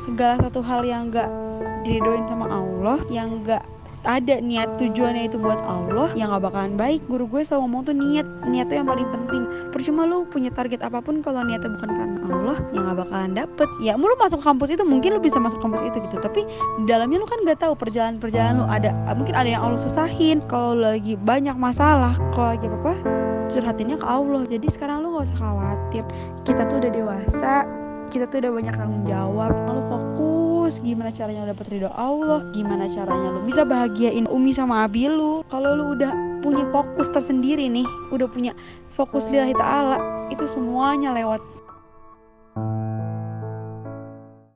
segala satu hal yang gak diridoin sama Allah yang gak ada niat tujuannya itu buat Allah yang gak bakalan baik. Guru gue selalu ngomong tuh niat niat tuh yang paling penting. Percuma lu punya target apa pun kalau niatnya bukan karena Allah yang gak bakalan dapet. Ya lu masuk kampus itu mungkin lu bisa masuk kampus itu gitu tapi dalamnya lu kan gak tahu perjalanan perjalanan lu ada mungkin ada yang Allah susahin. Kalau lagi banyak masalah kalau lagi apa apa curhatinnya ke Allah. Jadi sekarang lu gak usah khawatir. Kita tuh udah dewasa kita tuh udah banyak tanggung jawab. Lu fokus gimana caranya lu dapet ridho Allah gimana caranya lu bisa bahagiain Umi sama Abi lu. Kalau lu udah punya fokus tersendiri nih udah punya fokus lillahi ta'ala itu semuanya lewat